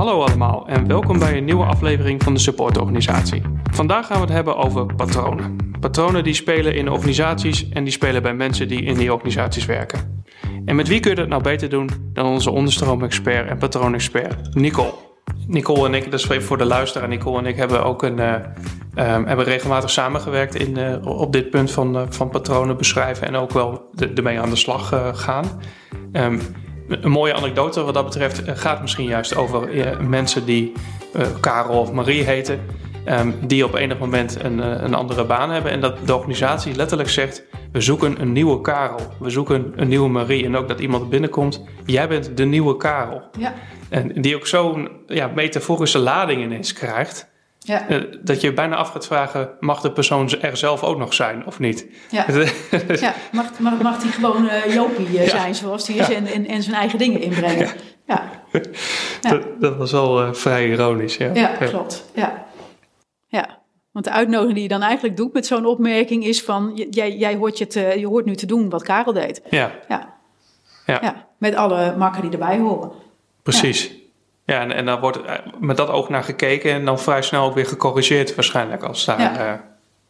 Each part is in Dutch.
Hallo allemaal en welkom bij een nieuwe aflevering van de supportorganisatie. Vandaag gaan we het hebben over patronen. Patronen die spelen in organisaties en die spelen bij mensen die in die organisaties werken. En met wie kun je dat nou beter doen dan onze onderstroomexpert en patroonexpert Nicole? Nicole en ik, dat is voor de luisteraar, Nicole en ik hebben ook een, uh, um, hebben regelmatig samengewerkt in, uh, op dit punt van, uh, van patronen beschrijven en ook wel ermee aan de slag gaan. Um, een mooie anekdote wat dat betreft gaat misschien juist over mensen die Karel of Marie heten, um, die op enig moment een, een andere baan hebben en dat de organisatie letterlijk zegt: we zoeken een nieuwe Karel, we zoeken een nieuwe Marie en ook dat iemand binnenkomt, jij bent de nieuwe Karel. Ja. En die ook zo'n ja, metaforische lading ineens krijgt. Ja. Uh, dat je bijna af gaat vragen: mag de persoon er zelf ook nog zijn of niet? Ja, ja. Mag, mag, mag die gewoon uh, Jopie uh, zijn zoals die is en, en, en, zijn eigen dingen inbrengen? Ja. Dat, dat, was wel vrij ironisch. Ja, ja klopt. Ja. ja. Want de uitnodiging die je dan eigenlijk doet met zo'n opmerking is van: jij, jij hoort, je, te, je hoort nu te doen wat Karel deed. Ja. Ja. ja. Met alle makken die erbij horen. Precies. Ja, en, en dan wordt met dat oog naar gekeken en dan vrij snel ook weer gecorrigeerd waarschijnlijk als daar ja. uh,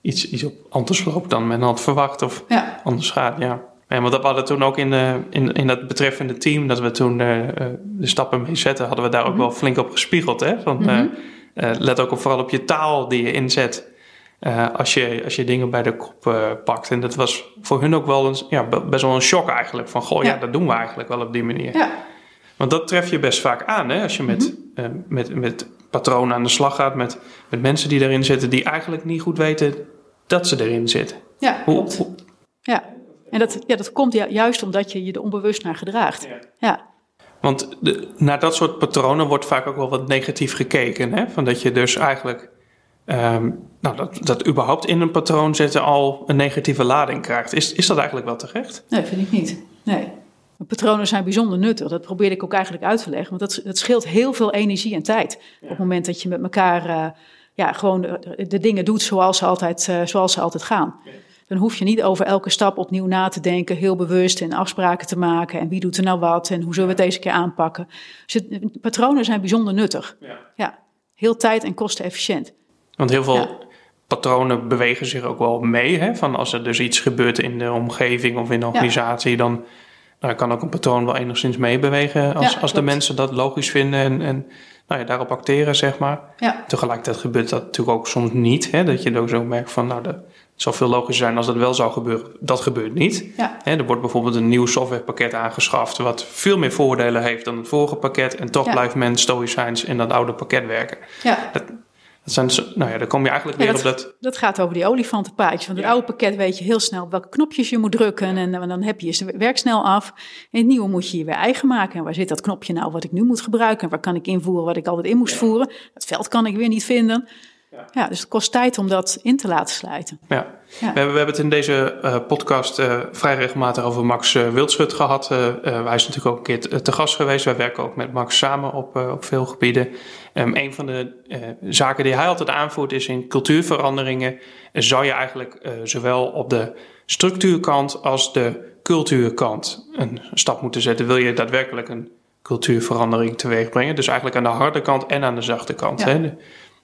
iets, iets op anders loopt dan men had verwacht of ja. anders gaat. Ja. Ja, want dat hadden toen ook in, uh, in, in dat betreffende team, dat we toen uh, de stappen mee zetten, hadden we daar ook -hmm. wel flink op gespiegeld. Hè? Want, -hmm. let ook op, vooral op je taal die je inzet als, je, als je dingen bij de kop pakt. En dat was voor hun ook wel een, ja, best wel een shock eigenlijk. Van, goh, ja, ja dat doen we eigenlijk wel op die manier. Ja. Want dat tref je best vaak aan hè? als je met, mm uh, met, met patronen aan de slag gaat, met, met mensen die erin zitten, die eigenlijk niet goed weten dat ze erin zitten. Ja, hoe, hoe... ja. en dat, ja, dat komt juist omdat je je er onbewust naar gedraagt. Ja. ja. Want de, naar dat soort patronen wordt vaak ook wel wat negatief gekeken. Hè? Van dat je dus eigenlijk, um, nou, dat, dat überhaupt in een patroon zetten al een negatieve lading krijgt. Is, is dat eigenlijk wel terecht? Nee, vind ik niet. Nee. Patronen zijn bijzonder nuttig. Dat probeerde ik ook eigenlijk uit te leggen. Want dat, dat scheelt heel veel energie en tijd. Op het moment dat je met elkaar uh, ja, gewoon de, de, dingen doet zoals ze altijd, uh, zoals ze altijd gaan. Dan hoef je niet over elke stap opnieuw na te denken, heel bewust en afspraken te maken. En wie doet er nou wat en hoe zullen we het deze keer aanpakken. Dus het, patronen zijn bijzonder nuttig. Ja. ja. heel tijd- en kostenefficiënt. Want heel veel patronen bewegen zich ook wel mee. Hè? Van als er dus iets gebeurt in de omgeving of in de organisatie, dan nou, kan ook een patroon wel enigszins meebewegen als, als de mensen dat logisch vinden en, en nou ja, daarop acteren, zeg maar. Ja. Tegelijkertijd gebeurt dat natuurlijk ook soms niet. Hè, dat je ook zo merkt van, nou, dat, het zou veel logischer zijn als dat wel zou gebeuren. Dat gebeurt niet. Ja. Hè, er wordt bijvoorbeeld een nieuw softwarepakket aangeschaft... wat veel meer voordelen heeft dan het vorige pakket... en toch blijft men stoïcijns in dat oude pakket werken. Ja. Dat zijn, nou ja, dan kom je eigenlijk weer op dat... Dat gaat over die olifantenpaadje. Want het oude pakket weet je heel snel welke knopjes je moet drukken. En, en dan heb je je werk snel af. En het nieuwe moet je je weer eigen maken. En waar zit dat knopje nou wat ik nu moet gebruiken? En waar kan ik invoeren wat ik altijd in moest voeren? Dat veld kan ik weer niet vinden. Ja. ja. dus het kost tijd om dat in te laten sluiten. Ja. ja. We, hebben, we hebben het in deze uh, podcast uh, vrij regelmatig over Max uh, Wildschut gehad. hij is natuurlijk ook een keer te gast geweest. Wij werken ook met Max samen op, op veel gebieden. Um, een van de zaken die hij altijd aanvoert is in cultuurveranderingen... zou je eigenlijk zowel op de structuurkant als de cultuurkant een stap moeten zetten. Wil je daadwerkelijk een cultuurverandering teweeg brengen? Dus eigenlijk aan de harde kant en aan de zachte kant. Ja. Hè?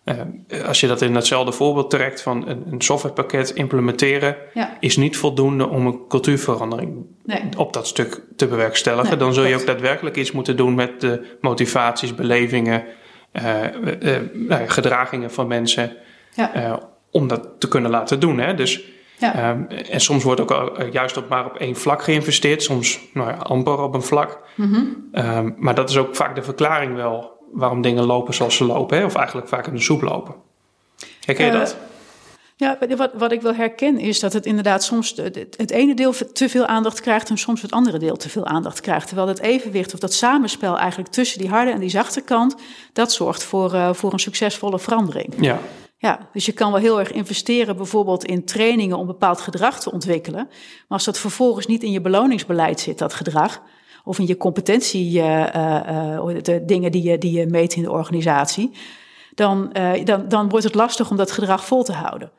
Uh, als je dat in hetzelfde voorbeeld trekt van een, een softwarepakket implementeren, ja. is niet voldoende om een cultuurverandering nee. op dat stuk te bewerkstelligen. Nee, dan zul je ook daadwerkelijk iets moeten doen met de motivaties, belevingen, uh, uh, gedragingen van mensen, ja. om dat te kunnen laten doen. Hè? Dus, ja. um, en soms wordt ook juist op maar op één vlak geïnvesteerd, soms nou ja, amper op een vlak. Mm -hmm. um, maar dat is ook vaak de verklaring wel waarom dingen lopen zoals ze lopen, hè? of eigenlijk vaak in de soep lopen. Herken je uh, dat? Ja, wat, wat ik wel herken is dat het inderdaad soms het, het ene deel te veel aandacht krijgt en soms het andere deel te veel aandacht krijgt. Terwijl het evenwicht of dat samenspel eigenlijk tussen die harde en die zachte kant, dat zorgt voor, uh, voor een succesvolle verandering. Ja. Ja, dus je kan wel heel erg investeren bijvoorbeeld in trainingen om bepaald gedrag te ontwikkelen. Maar als dat vervolgens niet in je beloningsbeleid zit, dat gedrag, of in je competentie, uh, uh, de dingen die je, die je meet in de organisatie, dan, dan, dan wordt het lastig om dat gedrag vol te houden.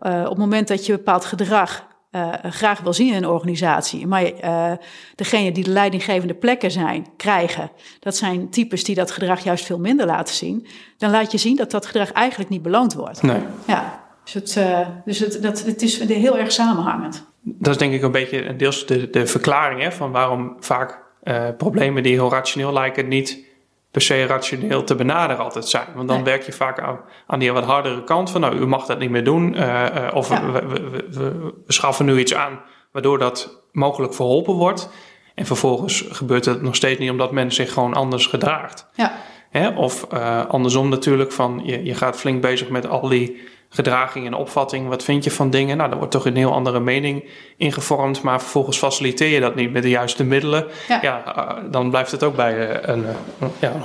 op het moment dat je bepaald gedrag uh, graag wil zien in een organisatie. Maar uh, degene die de leidinggevende plekken zijn, krijgen, dat zijn types die dat gedrag juist veel minder laten zien. Dan laat je zien dat dat gedrag eigenlijk niet beloond wordt. Nee. Ja, dus, het, uh, dus het, dat, het is heel erg samenhangend. Dat is denk ik een beetje deels de, de verklaring hè, van waarom vaak problemen die heel rationeel lijken niet per se rationeel te benaderen altijd zijn. Want dan werk je vaak aan, aan die wat hardere kant van, nou, u mag dat niet meer doen. Uh, uh, of we, we, we, we, schaffen nu iets aan waardoor dat mogelijk verholpen wordt. En vervolgens gebeurt het nog steeds niet omdat men zich gewoon anders gedraagt. Ja. Hè? Of uh, andersom natuurlijk, van je, je gaat flink bezig met al die gedraging en opvatting. Wat vind je van dingen? Nou, daar wordt toch een heel andere mening in gevormd. Maar vervolgens faciliteer je dat niet met de juiste middelen. Ja, ja uh, dan blijft het ook bij uh, een, uh, ja, een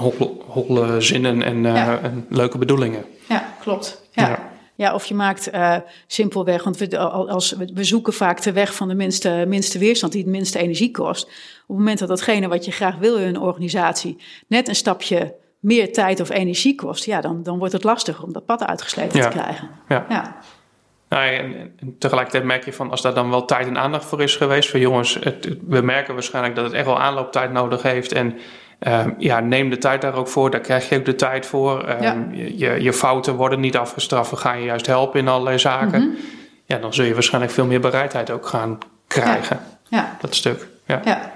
holle zinnen en, ja. en, leuke bedoelingen. Ja, klopt. Ja. ja. ja of je maakt simpelweg, want we, als, we zoeken vaak de weg van de minste, minste weerstand, die het minste energie kost. Op het moment dat datgene wat je graag wil in een organisatie net een stapje meer tijd of energie kost, ja, dan, dan wordt het lastiger om dat pad uitgeslepen ja. te krijgen. Ja. ja. Nou, en, en, tegelijkertijd merk je van als daar dan wel tijd en aandacht voor is geweest, van jongens, het, we merken waarschijnlijk dat het echt wel aanlooptijd nodig heeft. En uh, ja, neem de tijd daar ook voor, daar krijg je ook de tijd voor. Uh, ja. je, je fouten worden niet afgestraft, we gaan je juist helpen in allerlei zaken. Mm -hmm. Ja, dan zul je waarschijnlijk veel meer bereidheid ook gaan krijgen. Ja. Dat stuk. Ja.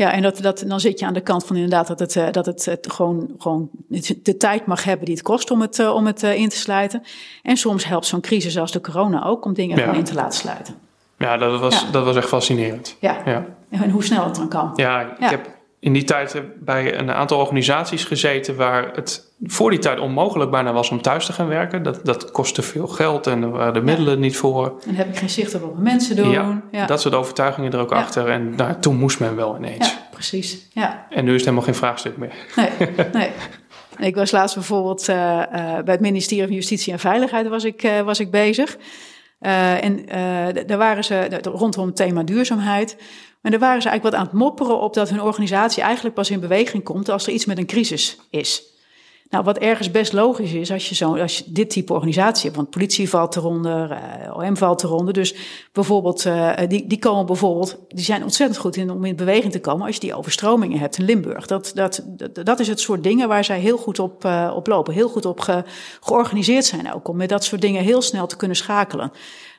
Ja. En dat, dat, dan zit je aan de kant van inderdaad dat het, uh, dat het, het gewoon, gewoon de tijd mag hebben die het kost om het, uh, om het uh, in te sluiten. En soms helpt zo'n crisis als de corona ook om dingen Ja. in te laten sluiten. Ja, dat was, Ja. dat was echt fascinerend. Ja. Ja. En hoe snel het dan kan. Ja, ik heb in die tijd bij een aantal organisaties gezeten waar het voor die tijd onmogelijk bijna was om thuis te gaan werken. Dat, dat kostte veel geld en er waren de middelen niet voor. En dan heb ik geen zicht op wat mensen doen. Ja, ja. Dat soort overtuigingen er ook achter. En nou, toen moest men wel ineens. ja precies. Ja. En nu is het helemaal geen vraagstuk meer. Nee, nee. Ik was laatst bijvoorbeeld uh, uh, bij het ministerie van Justitie en Veiligheid was ik, uh, was ik bezig. En daar waren ze rondom het thema duurzaamheid. En daar waren ze eigenlijk wat aan het mopperen op dat hun organisatie eigenlijk pas in beweging komt als er iets met een crisis is. Nou, wat ergens best logisch is als je, zo, als je dit type organisatie hebt. Want politie valt eronder, uh, OM valt eronder. Dus bijvoorbeeld, uh, die, die komen bijvoorbeeld, die zijn ontzettend goed in om in beweging te komen als je die overstromingen hebt in Limburg. Dat, dat, dat, dat is het soort dingen waar zij heel goed op, op lopen. Heel goed op ge, georganiseerd zijn ook. Om met dat soort dingen heel snel te kunnen schakelen.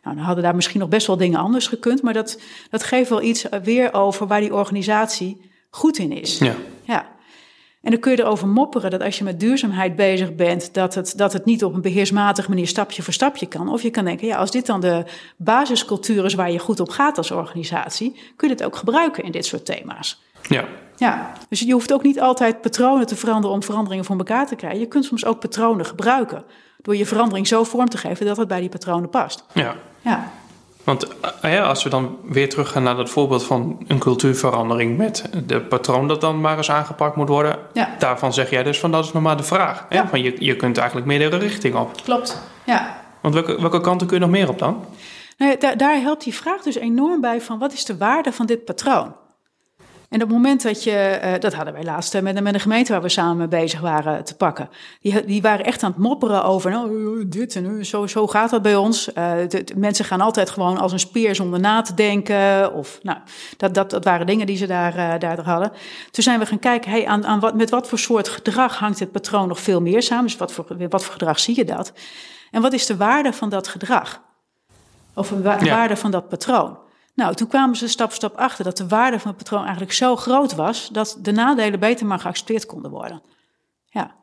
Nou, dan hadden daar misschien nog best wel dingen anders gekund. Maar dat, dat geeft wel iets weer over waar die organisatie goed in is. Ja. ja. En dan kun je erover mopperen dat als je met duurzaamheid bezig bent, dat het, dat het niet op een beheersmatige manier stapje voor stapje kan. Of je kan denken, ja, als dit dan de basiscultuur is waar je goed op gaat als organisatie, kun je het ook gebruiken in dit soort thema's. Ja. Ja, dus je hoeft ook niet altijd patronen te veranderen om veranderingen voor elkaar te krijgen. Je kunt soms ook patronen gebruiken door je verandering zo vorm te geven dat het bij die patronen past. Ja. Ja. Want uh, ja, als we dan weer teruggaan naar dat voorbeeld van een cultuurverandering met de patroon dat dan maar eens aangepakt moet worden. Ja. Daarvan zeg jij dus van dat is nog maar de vraag. Hè? Ja. Van je, je kunt eigenlijk meerdere richtingen op. Klopt, ja. Want welke, welke kanten kun je nog meer op dan? Nou daar helpt die vraag dus enorm bij van wat is de waarde van dit patroon? En op het moment dat je, uh, dat hadden wij laatst met, met een gemeente waar we samen bezig waren te pakken. Die, die waren echt aan het mopperen over, nou, dit en zo, zo gaat dat bij ons. Uh, de, de mensen gaan altijd gewoon als een speer zonder na te denken. Of, nou, dat, dat, dat waren dingen die ze daar, daar hadden. Toen zijn we gaan kijken, hey, aan, aan wat, met wat voor soort gedrag hangt dit patroon nog veel meer samen? Dus wat voor, wat voor gedrag zie je dat? En wat is de waarde van dat gedrag? Of de wa ja. waarde van dat patroon? Nou, toen kwamen ze stap voor stap achter dat de waarde van het patroon eigenlijk zo groot was dat de nadelen beter maar geaccepteerd konden worden. Ja.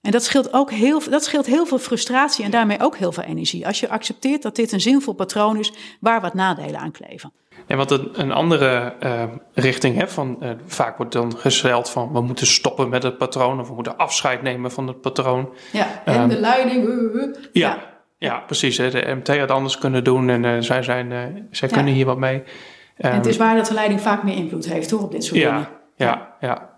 En dat scheelt ook heel, dat scheelt heel veel frustratie en daarmee ook heel veel energie. Als je accepteert dat dit een zinvol patroon is waar wat nadelen aan kleven. Ja, want een, een andere uh, richting, hè, van, uh, vaak wordt dan gesteld van we moeten stoppen met het patroon of we moeten afscheid nemen van het patroon. Ja, en um, de leiding. Uh, ja. ja. Ja, precies. Hè. De MT had anders kunnen doen en uh, zij, zijn, uh, zij kunnen hier wat mee. Um, en het is waar dat de leiding vaak meer invloed heeft hoor, op dit soort ja, dingen. Ja, ja.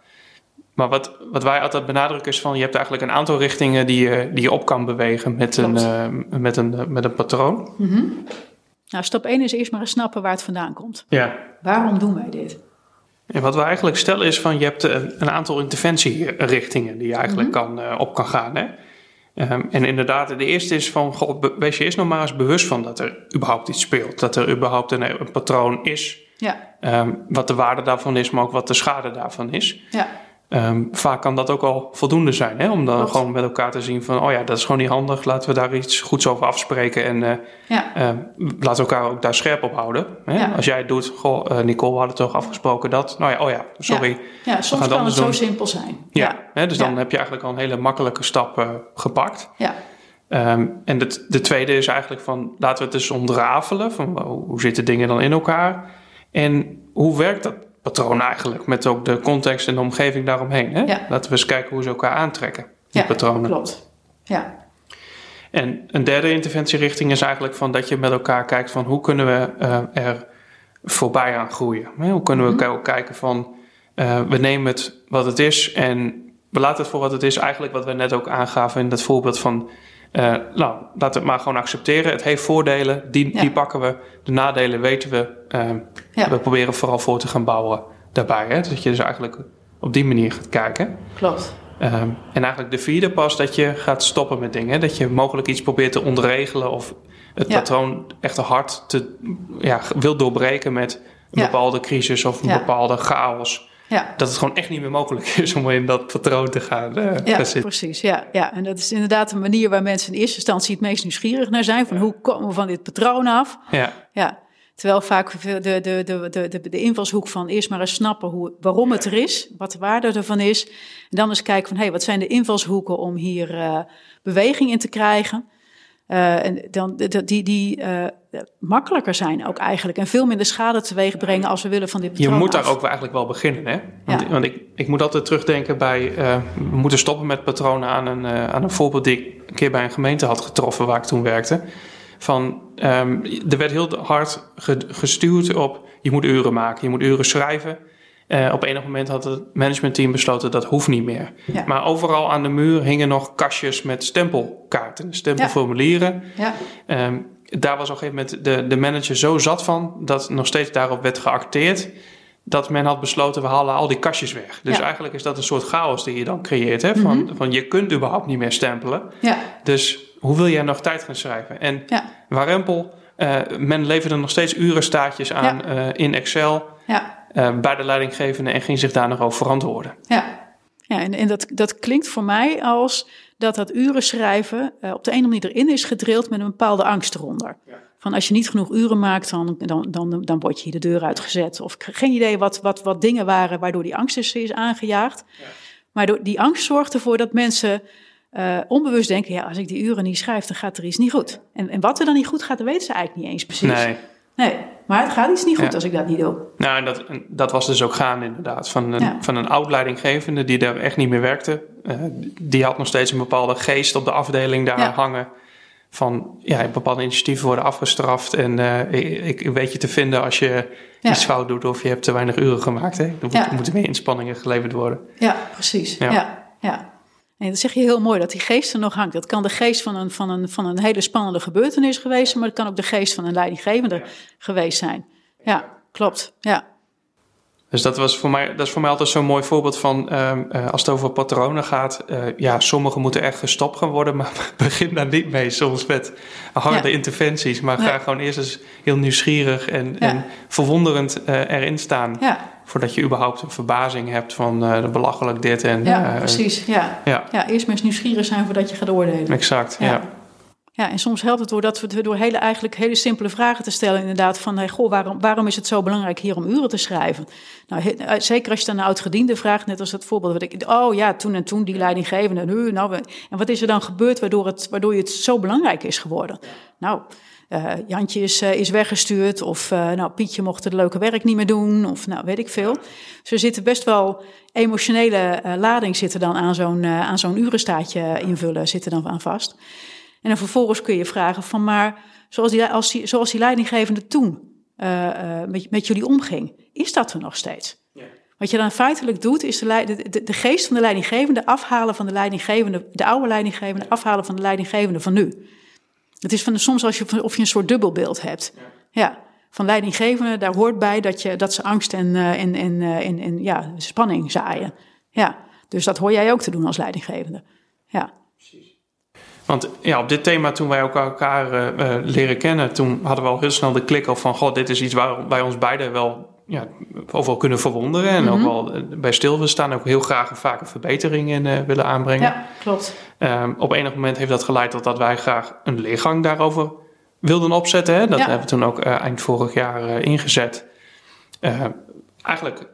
Maar wat, wat wij altijd benadrukken is van je hebt eigenlijk een aantal richtingen die je, die je op kan bewegen met, een, uh, met, een, met een patroon. Mm -hmm. Nou, stap 1 is eerst maar eens snappen waar het vandaan komt. Ja. Waarom doen wij dit? En wat we eigenlijk stellen is van je hebt een, een aantal interventierichtingen die je eigenlijk mm -hmm. kan, op kan gaan. Hè? Ehm, en inderdaad, de eerste is van, goh, wees je eerst nog maar eens bewust van dat er überhaupt iets speelt. Dat er überhaupt een, een patroon is. Ja. Ehm, wat de waarde daarvan is, maar ook wat de schade daarvan is. Ja. Ehm, vaak kan dat ook al voldoende zijn, hè? om dan Klopt. gewoon met elkaar te zien van, oh ja, dat is gewoon niet handig, laten we daar iets goeds over afspreken en eh, Ja. eh, laten we elkaar ook daar scherp op houden. Hè? Ja. Als jij het doet, goh, eh, Nicole, we hadden toch afgesproken dat, nou ja, oh ja, sorry. Ja, soms het kan het zo simpel zijn. Ja, Hè? dus dan heb je eigenlijk al een hele makkelijke stap eh, gepakt. Ja. Ehm, en de, de tweede is eigenlijk van, laten we het eens ontrafelen, van hoe zitten dingen dan in elkaar en hoe werkt dat patroon eigenlijk, met ook de context en de omgeving daaromheen. Hè? Ja. Laten we eens kijken hoe ze elkaar aantrekken, die Ja, patronen. Klopt. Ja. En een derde interventierichting is eigenlijk van dat je met elkaar kijkt van hoe kunnen we eh, er voorbij aan groeien. Hè? Hoe kunnen we elkaar kijken van eh, we nemen het wat het is en we laten het voor wat het is. Eigenlijk wat we net ook aangaven in dat voorbeeld van eh, nou, laat het maar gewoon accepteren. Het heeft voordelen, die, Ja. die pakken we. De nadelen weten we. Ja. We proberen vooral voor te gaan bouwen daarbij. Hè? Dat je dus eigenlijk op die manier gaat kijken. Klopt. Ehm, en eigenlijk de vierde pas dat je gaat stoppen met dingen. Dat je mogelijk iets probeert te ontregelen of het Ja. patroon echt hard te, ja, wil doorbreken met een Ja. bepaalde crisis of een bepaalde chaos. Ja. Dat het gewoon echt niet meer mogelijk is om in dat patroon te gaan, eh, Ja, gaan precies. Ja, ja, en dat is inderdaad een manier waar mensen in eerste instantie het meest nieuwsgierig naar zijn. Van hoe komen we van dit patroon af? Ja, Ja, terwijl vaak de, de, de, de, de, de invalshoek van eerst maar eens snappen hoe, waarom het er is, wat de waarde ervan is. En dan eens kijken van, hé, hey, wat zijn de invalshoeken om hier eh, beweging in te krijgen? Eh, en dan die, die eh, makkelijker zijn ook eigenlijk. En veel minder schade teweeg brengen als we willen van dit je moet daar af. ook eigenlijk wel beginnen. Hè? Want, Ja. want ik, ik moet altijd terugdenken bij... we moeten stoppen met patronen aan een, aan een voorbeeld... die ik een keer bij een gemeente had getroffen waar ik toen werkte. Van, ehm, er werd heel hard ge- gestuurd op... je moet uren maken, je moet uren schrijven... Eh, op enig moment had het managementteam besloten dat hoeft niet meer. Ja. Maar overal aan de muur hingen nog kastjes met stempelkaarten, stempelformulieren. Ja, Ehm, daar was op een gegeven moment de, de manager zo zat van dat nog steeds daarop werd geacteerd. Dat men had besloten, we halen al die kastjes weg. Dus Ja. eigenlijk is dat een soort chaos die je dan creëert. Hè? Van, Mhm. van je kunt überhaupt niet meer stempelen. ja, Dus hoe wil jij nog tijd gaan schrijven? En ja, warempel, eh, men leverde nog steeds urenstaatjes aan eh, in Excel ja. eh, bij de leidinggevende en ging zich daar nog over verantwoorden. Ja, ja en, en dat, dat klinkt voor mij als dat dat uren schrijven op de ene manier erin is gedrild met een bepaalde angst eronder. Van als je niet genoeg uren maakt, dan, dan, dan, dan word je hier de deur uitgezet. Of geen idee wat, wat, wat dingen waren waardoor die angst is, is aangejaagd. Maar door, die angst zorgt ervoor dat mensen eh, onbewust denken... ja, als ik die uren niet schrijf, dan gaat er iets niet goed. En, en wat er dan niet goed gaat, dat weten ze eigenlijk niet eens precies. Nee. Nee, maar het gaat iets niet goed Ja. als ik dat niet doe. Nou, en dat, dat was dus ook gaande inderdaad. Van een, Ja. van een oud leidinggevende die daar echt niet meer werkte. Eh, die had nog steeds een bepaalde geest op de afdeling daar Ja. hangen. Van ja, bepaalde initiatieven worden afgestraft. En eh, ik, ik weet je te vinden als je iets fout doet of je hebt te weinig uren gemaakt. Hè? Er moet- moeten meer inspanningen geleverd worden. Ja, precies. Ja. Ja. En dat zeg je heel mooi, dat die geest er nog hangt. Dat kan de geest van een, van een, van een hele spannende gebeurtenis geweest zijn, maar het kan ook de geest van een leidinggevende geweest zijn. Ja, klopt. Ja, Dus dat, was voor mij, dat is voor mij altijd zo'n mooi voorbeeld van ehm, eh, als het over patronen gaat. eh, ja, sommige moeten echt gestopt gaan worden, maar begin daar niet mee. Soms met harde Ja. interventies, maar ga gewoon eerst eens heel nieuwsgierig en, Ja. en verwonderend eh, erin staan. ja, Voordat je überhaupt een verbazing hebt van eh, belachelijk dit en... ja eh, precies. Ja. Ja, ja, eerst maar eens nieuwsgierig zijn voordat je gaat oordelen. exact. Ja. Ja. En soms helpt het doordat we door hele, eigenlijk hele simpele vragen te stellen. Inderdaad, van hey, goh, waarom, waarom is het zo belangrijk hier om uren te schrijven? Nou, he- eh, zeker als je dan een oud-gediende vraagt, net als dat voorbeeld wat ik. Oh ja, toen en toen die leidinggevende. Nu, nou, we- en wat is er dan gebeurd waardoor, het, waardoor het zo belangrijk is geworden? Nou, eh, Jantje is, eh, is weggestuurd. Of eh, nou, Pietje mocht het leuke werk niet meer doen. Of nou, weet ik veel. Dus er zitten best wel emotionele eh, lading zitten dan aan zo'n eh, aan zo'n urenstaatje invullen, zitten dan aan vast. En dan vervolgens kun je vragen van, maar zoals die, als die, zoals die leidinggevende toen eh, eh, met, met jullie omging, is dat er nog steeds? Wat je dan feitelijk doet, is de, de, de, de geest van de leidinggevende afhalen van de leidinggevende, de oude leidinggevende, afhalen van de leidinggevende van nu. Het is van, soms als je, of je een soort dubbelbeeld hebt. Ja. Van leidinggevende, daar hoort bij dat, je, dat ze angst en, eh, en, en, en, en ja, spanning zaaien. Ja. Dus dat hoor jij ook te doen als leidinggevende. Ja. Want ja, op dit thema, toen wij elkaar uh, leren kennen, toen hadden we al heel snel de klik op van, god, dit is iets waar wij ons beiden wel ja, overal kunnen verwonderen. En ook mhm. wel bij stil we staan, ook heel graag een vaak een verbetering in willen aanbrengen. Ja, klopt. Um, op enig moment heeft dat geleid tot dat wij graag een leergang daarover wilden opzetten. Hè? Dat hebben we toen ook eind vorig jaar ingezet. eigenlijk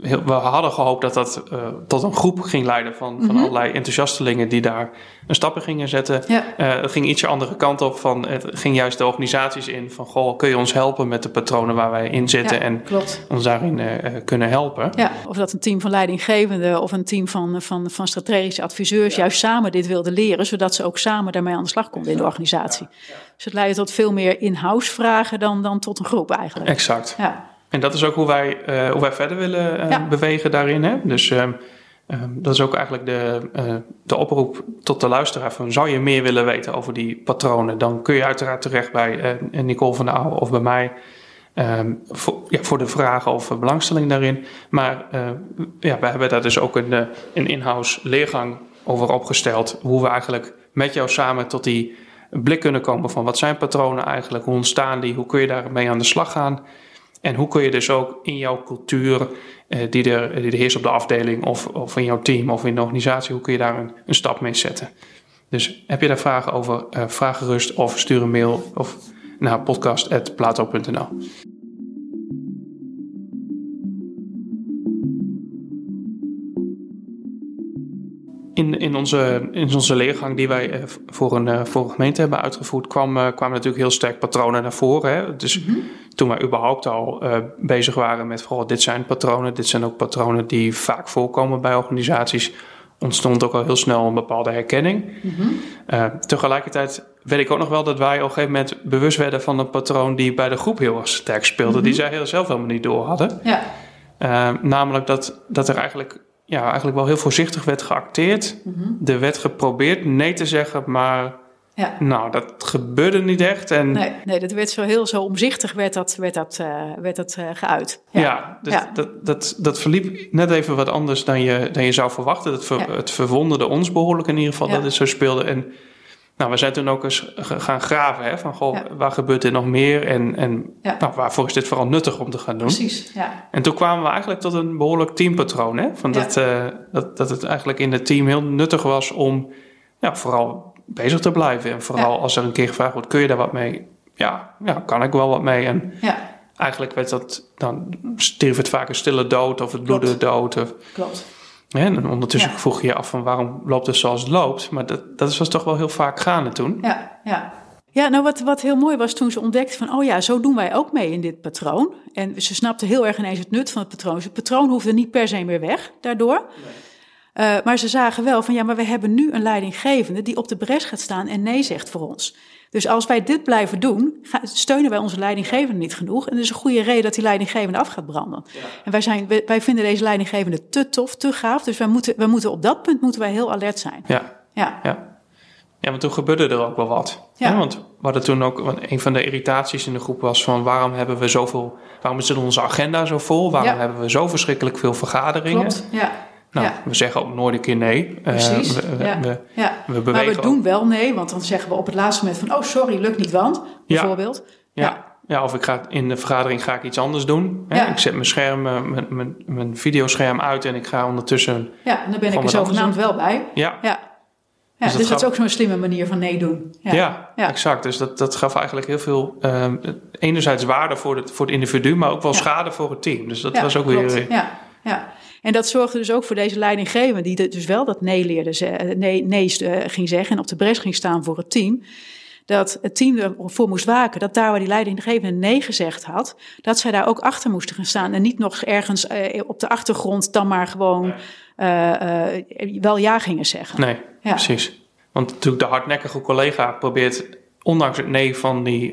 we hadden gehoopt dat dat uh, tot een groep ging leiden van, van mhm. allerlei enthousiastelingen die daar een stappen gingen zetten. Ja. Uh, het ging ietsje andere kant op. Van, het ging juist de organisaties in van goh, kun je ons helpen met de patronen waar wij in zitten en ons daarin uh, kunnen helpen. Ja, of dat een team van leidinggevenden of een team van, van, van strategische adviseurs juist samen dit wilde leren, zodat ze ook samen daarmee aan de slag konden in de organisatie. Dus het leidde tot veel meer in-house vragen dan, dan tot een groep eigenlijk. Exact. Ja. En dat is ook hoe wij, uh, hoe wij verder willen uh, bewegen daarin. Hè? Dus uh, dat is ook eigenlijk de, eh, de oproep tot de luisteraar van... zou je meer willen weten over die patronen... dan kun je uiteraard terecht bij Nicole van der Ouwe of bij mij... Um, voor, ja, voor de vragen of belangstelling daarin. Maar ja, we hebben daar dus ook een, een in-house leergang over opgesteld. Hoe we eigenlijk met jou samen tot die blik kunnen komen van wat zijn patronen eigenlijk, hoe ontstaan die, hoe kun je daarmee aan de slag gaan. En hoe kun je dus ook in jouw cultuur, eh, die, er, die er heerst op de afdeling of, of in jouw team of in de organisatie, hoe kun je daar een, een stap mee zetten? Dus heb je daar vragen over, uh, vraag gerust of stuur een mail of naar podcast.plato.nl. In, in, onze, in onze leergang die wij eh, voor een, uh, voor een gemeente hebben uitgevoerd, kwam, kwamen natuurlijk heel sterk patronen naar voren. Hè? Dus mhm toen wij überhaupt al uh, bezig waren met vooral dit zijn patronen, dit zijn ook patronen die vaak voorkomen bij organisaties, ontstond ook al heel snel een bepaalde herkenning. Mm tegelijkertijd weet ik ook nog wel dat wij op een gegeven moment bewust werden van een patroon die bij de groep heel erg sterk speelde, die mhm. zij heel zelf helemaal niet door hadden. Ja. Uh, namelijk dat, dat er eigenlijk, ja, eigenlijk wel heel voorzichtig werd geacteerd. Mm Er werd geprobeerd nee te zeggen, maar ja. Nou, dat gebeurde niet echt. En... Nee, nee, dat werd zo heel zo omzichtig werd dat, werd dat, uh, werd dat uh, geuit. Ja, ja, dus Dat, dat, dat verliep net even wat anders dan je, dan je zou verwachten. Het, ver, het verwonderde ons behoorlijk in ieder geval dat het zo speelde. En nou, we zijn toen ook eens gaan graven. Hè, van, goh, waar gebeurt er nog meer? En, en nou, waarvoor is dit vooral nuttig om te gaan doen? Precies, ja. En toen kwamen we eigenlijk tot een behoorlijk teampatroon. Hè, van dat, uh, dat, dat het eigenlijk in het team heel nuttig was om... Ja, vooral bezig te blijven. En vooral als er een keer gevraagd wordt, kun je daar wat mee? Ja, ja kan ik wel wat mee. En ja. eigenlijk werd dat, dan stierf het vaak een stille dood of het bloedde dood. Of, Klopt. En ondertussen vroeg je je af van waarom loopt het zoals het loopt. Maar dat, dat was toch wel heel vaak gaande toen. Ja, ja. Ja, nou wat, wat heel mooi was toen ze ontdekte van, oh ja, zo doen wij ook mee in dit patroon. En ze snapte heel erg ineens het nut van het patroon. Dus het patroon hoefde niet per se meer weg daardoor. Nee. Uh, maar ze zagen wel van ja, maar we hebben nu een leidinggevende die op de bres gaat staan en nee zegt voor ons. Dus als wij dit blijven doen, steunen wij onze leidinggevende niet genoeg. En dat is een goede reden dat die leidinggevende af gaat branden. Ja. En wij, zijn, wij vinden deze leidinggevende te tof, te gaaf. Dus wij moeten, wij moeten op dat punt moeten wij heel alert zijn. Ja. Ja. ja. Ja, want toen gebeurde er ook wel wat. Ja. Want we hadden toen ook, want een van de irritaties in de groep was van waarom hebben we zoveel, waarom is onze agenda zo vol? Waarom hebben we zo verschrikkelijk veel vergaderingen? Klopt, ja. Nou, we zeggen ook nooit een keer nee. Eh, Precies. we, ja. We, ja. we bewegen maar we doen wel nee, want dan zeggen we op het laatste moment van... oh, sorry, lukt niet, want, bijvoorbeeld. Ja. ja. of ik ga in de vergadering ga ik iets anders doen. Hè? Ik zet mijn scherm, eh, mijn, mijn, mijn videoscherm uit en ik ga ondertussen... Ja, dan ben ik er zogenaamd wel bij. Ja. ja. Ja, dus, dus dat, is ook zo'n slimme manier van nee doen. Ja, ja, exact. Dus dat, dat gaf eigenlijk heel veel, um, enerzijds waarde voor het, voor het individu, maar ook wel schade voor het team. Dus dat was ook klopt. weer... Ja, ja. En dat zorgde dus ook voor deze leidinggevende, die dus wel dat nee leerde, eh, nee, nee uh, ging zeggen en op de bres ging staan voor het team. Dat het team ervoor moest waken dat daar waar die leidinggevende nee gezegd had, dat zij daar ook achter moesten gaan staan. En niet nog ergens uh, op de achtergrond dan maar gewoon wel ja gingen zeggen. Nee, precies. Want natuurlijk de hardnekkige collega probeert ondanks het nee van die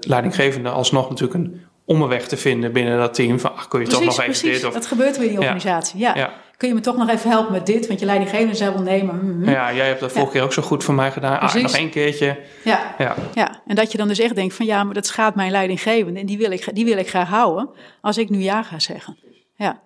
leidinggevende alsnog natuurlijk een om een weg te vinden binnen dat team. Van, ach, kun je toch nog even dit? Of... dat gebeurt weer in die organisatie, ja. Kun je me toch nog even helpen met dit? Want je leidinggevende zei wel nee, maar... Mm, mm. Ja, jij hebt dat vorige keer ook zo goed voor mij gedaan. Ah, nog één keertje. Ja. Ja. ja, en dat je dan dus echt denkt van... ja, maar dat schaadt mijn leidinggevende... en die wil ik, die wil ik graag houden als ik nu ja ga zeggen. Ja.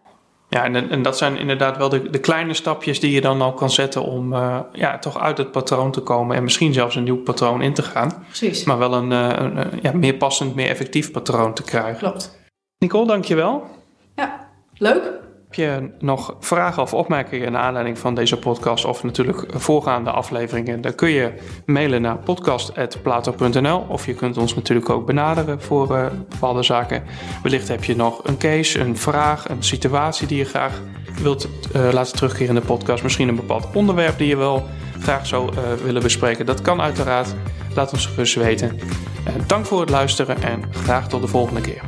Ja, en, en dat zijn inderdaad wel de, de kleine stapjes die je dan al kan zetten om uh, ja, toch uit het patroon te komen en misschien zelfs een nieuw patroon in te gaan. Precies. Maar wel een, een, een ja, meer passend, meer effectief patroon te krijgen. Klopt. Nicole, dankjewel. Ja, leuk. Heb je nog vragen of opmerkingen naar aanleiding van deze podcast of natuurlijk voorgaande afleveringen, dan kun je mailen naar podcast.plato.nl of je kunt ons natuurlijk ook benaderen voor uh, bepaalde zaken. Wellicht heb je nog een case, een vraag, een situatie die je graag wilt uh, laten terugkeren in de podcast. Misschien een bepaald onderwerp die je wel graag zou uh, willen bespreken. Dat kan uiteraard. Laat ons gerust weten. dank voor het luisteren en graag tot de volgende keer.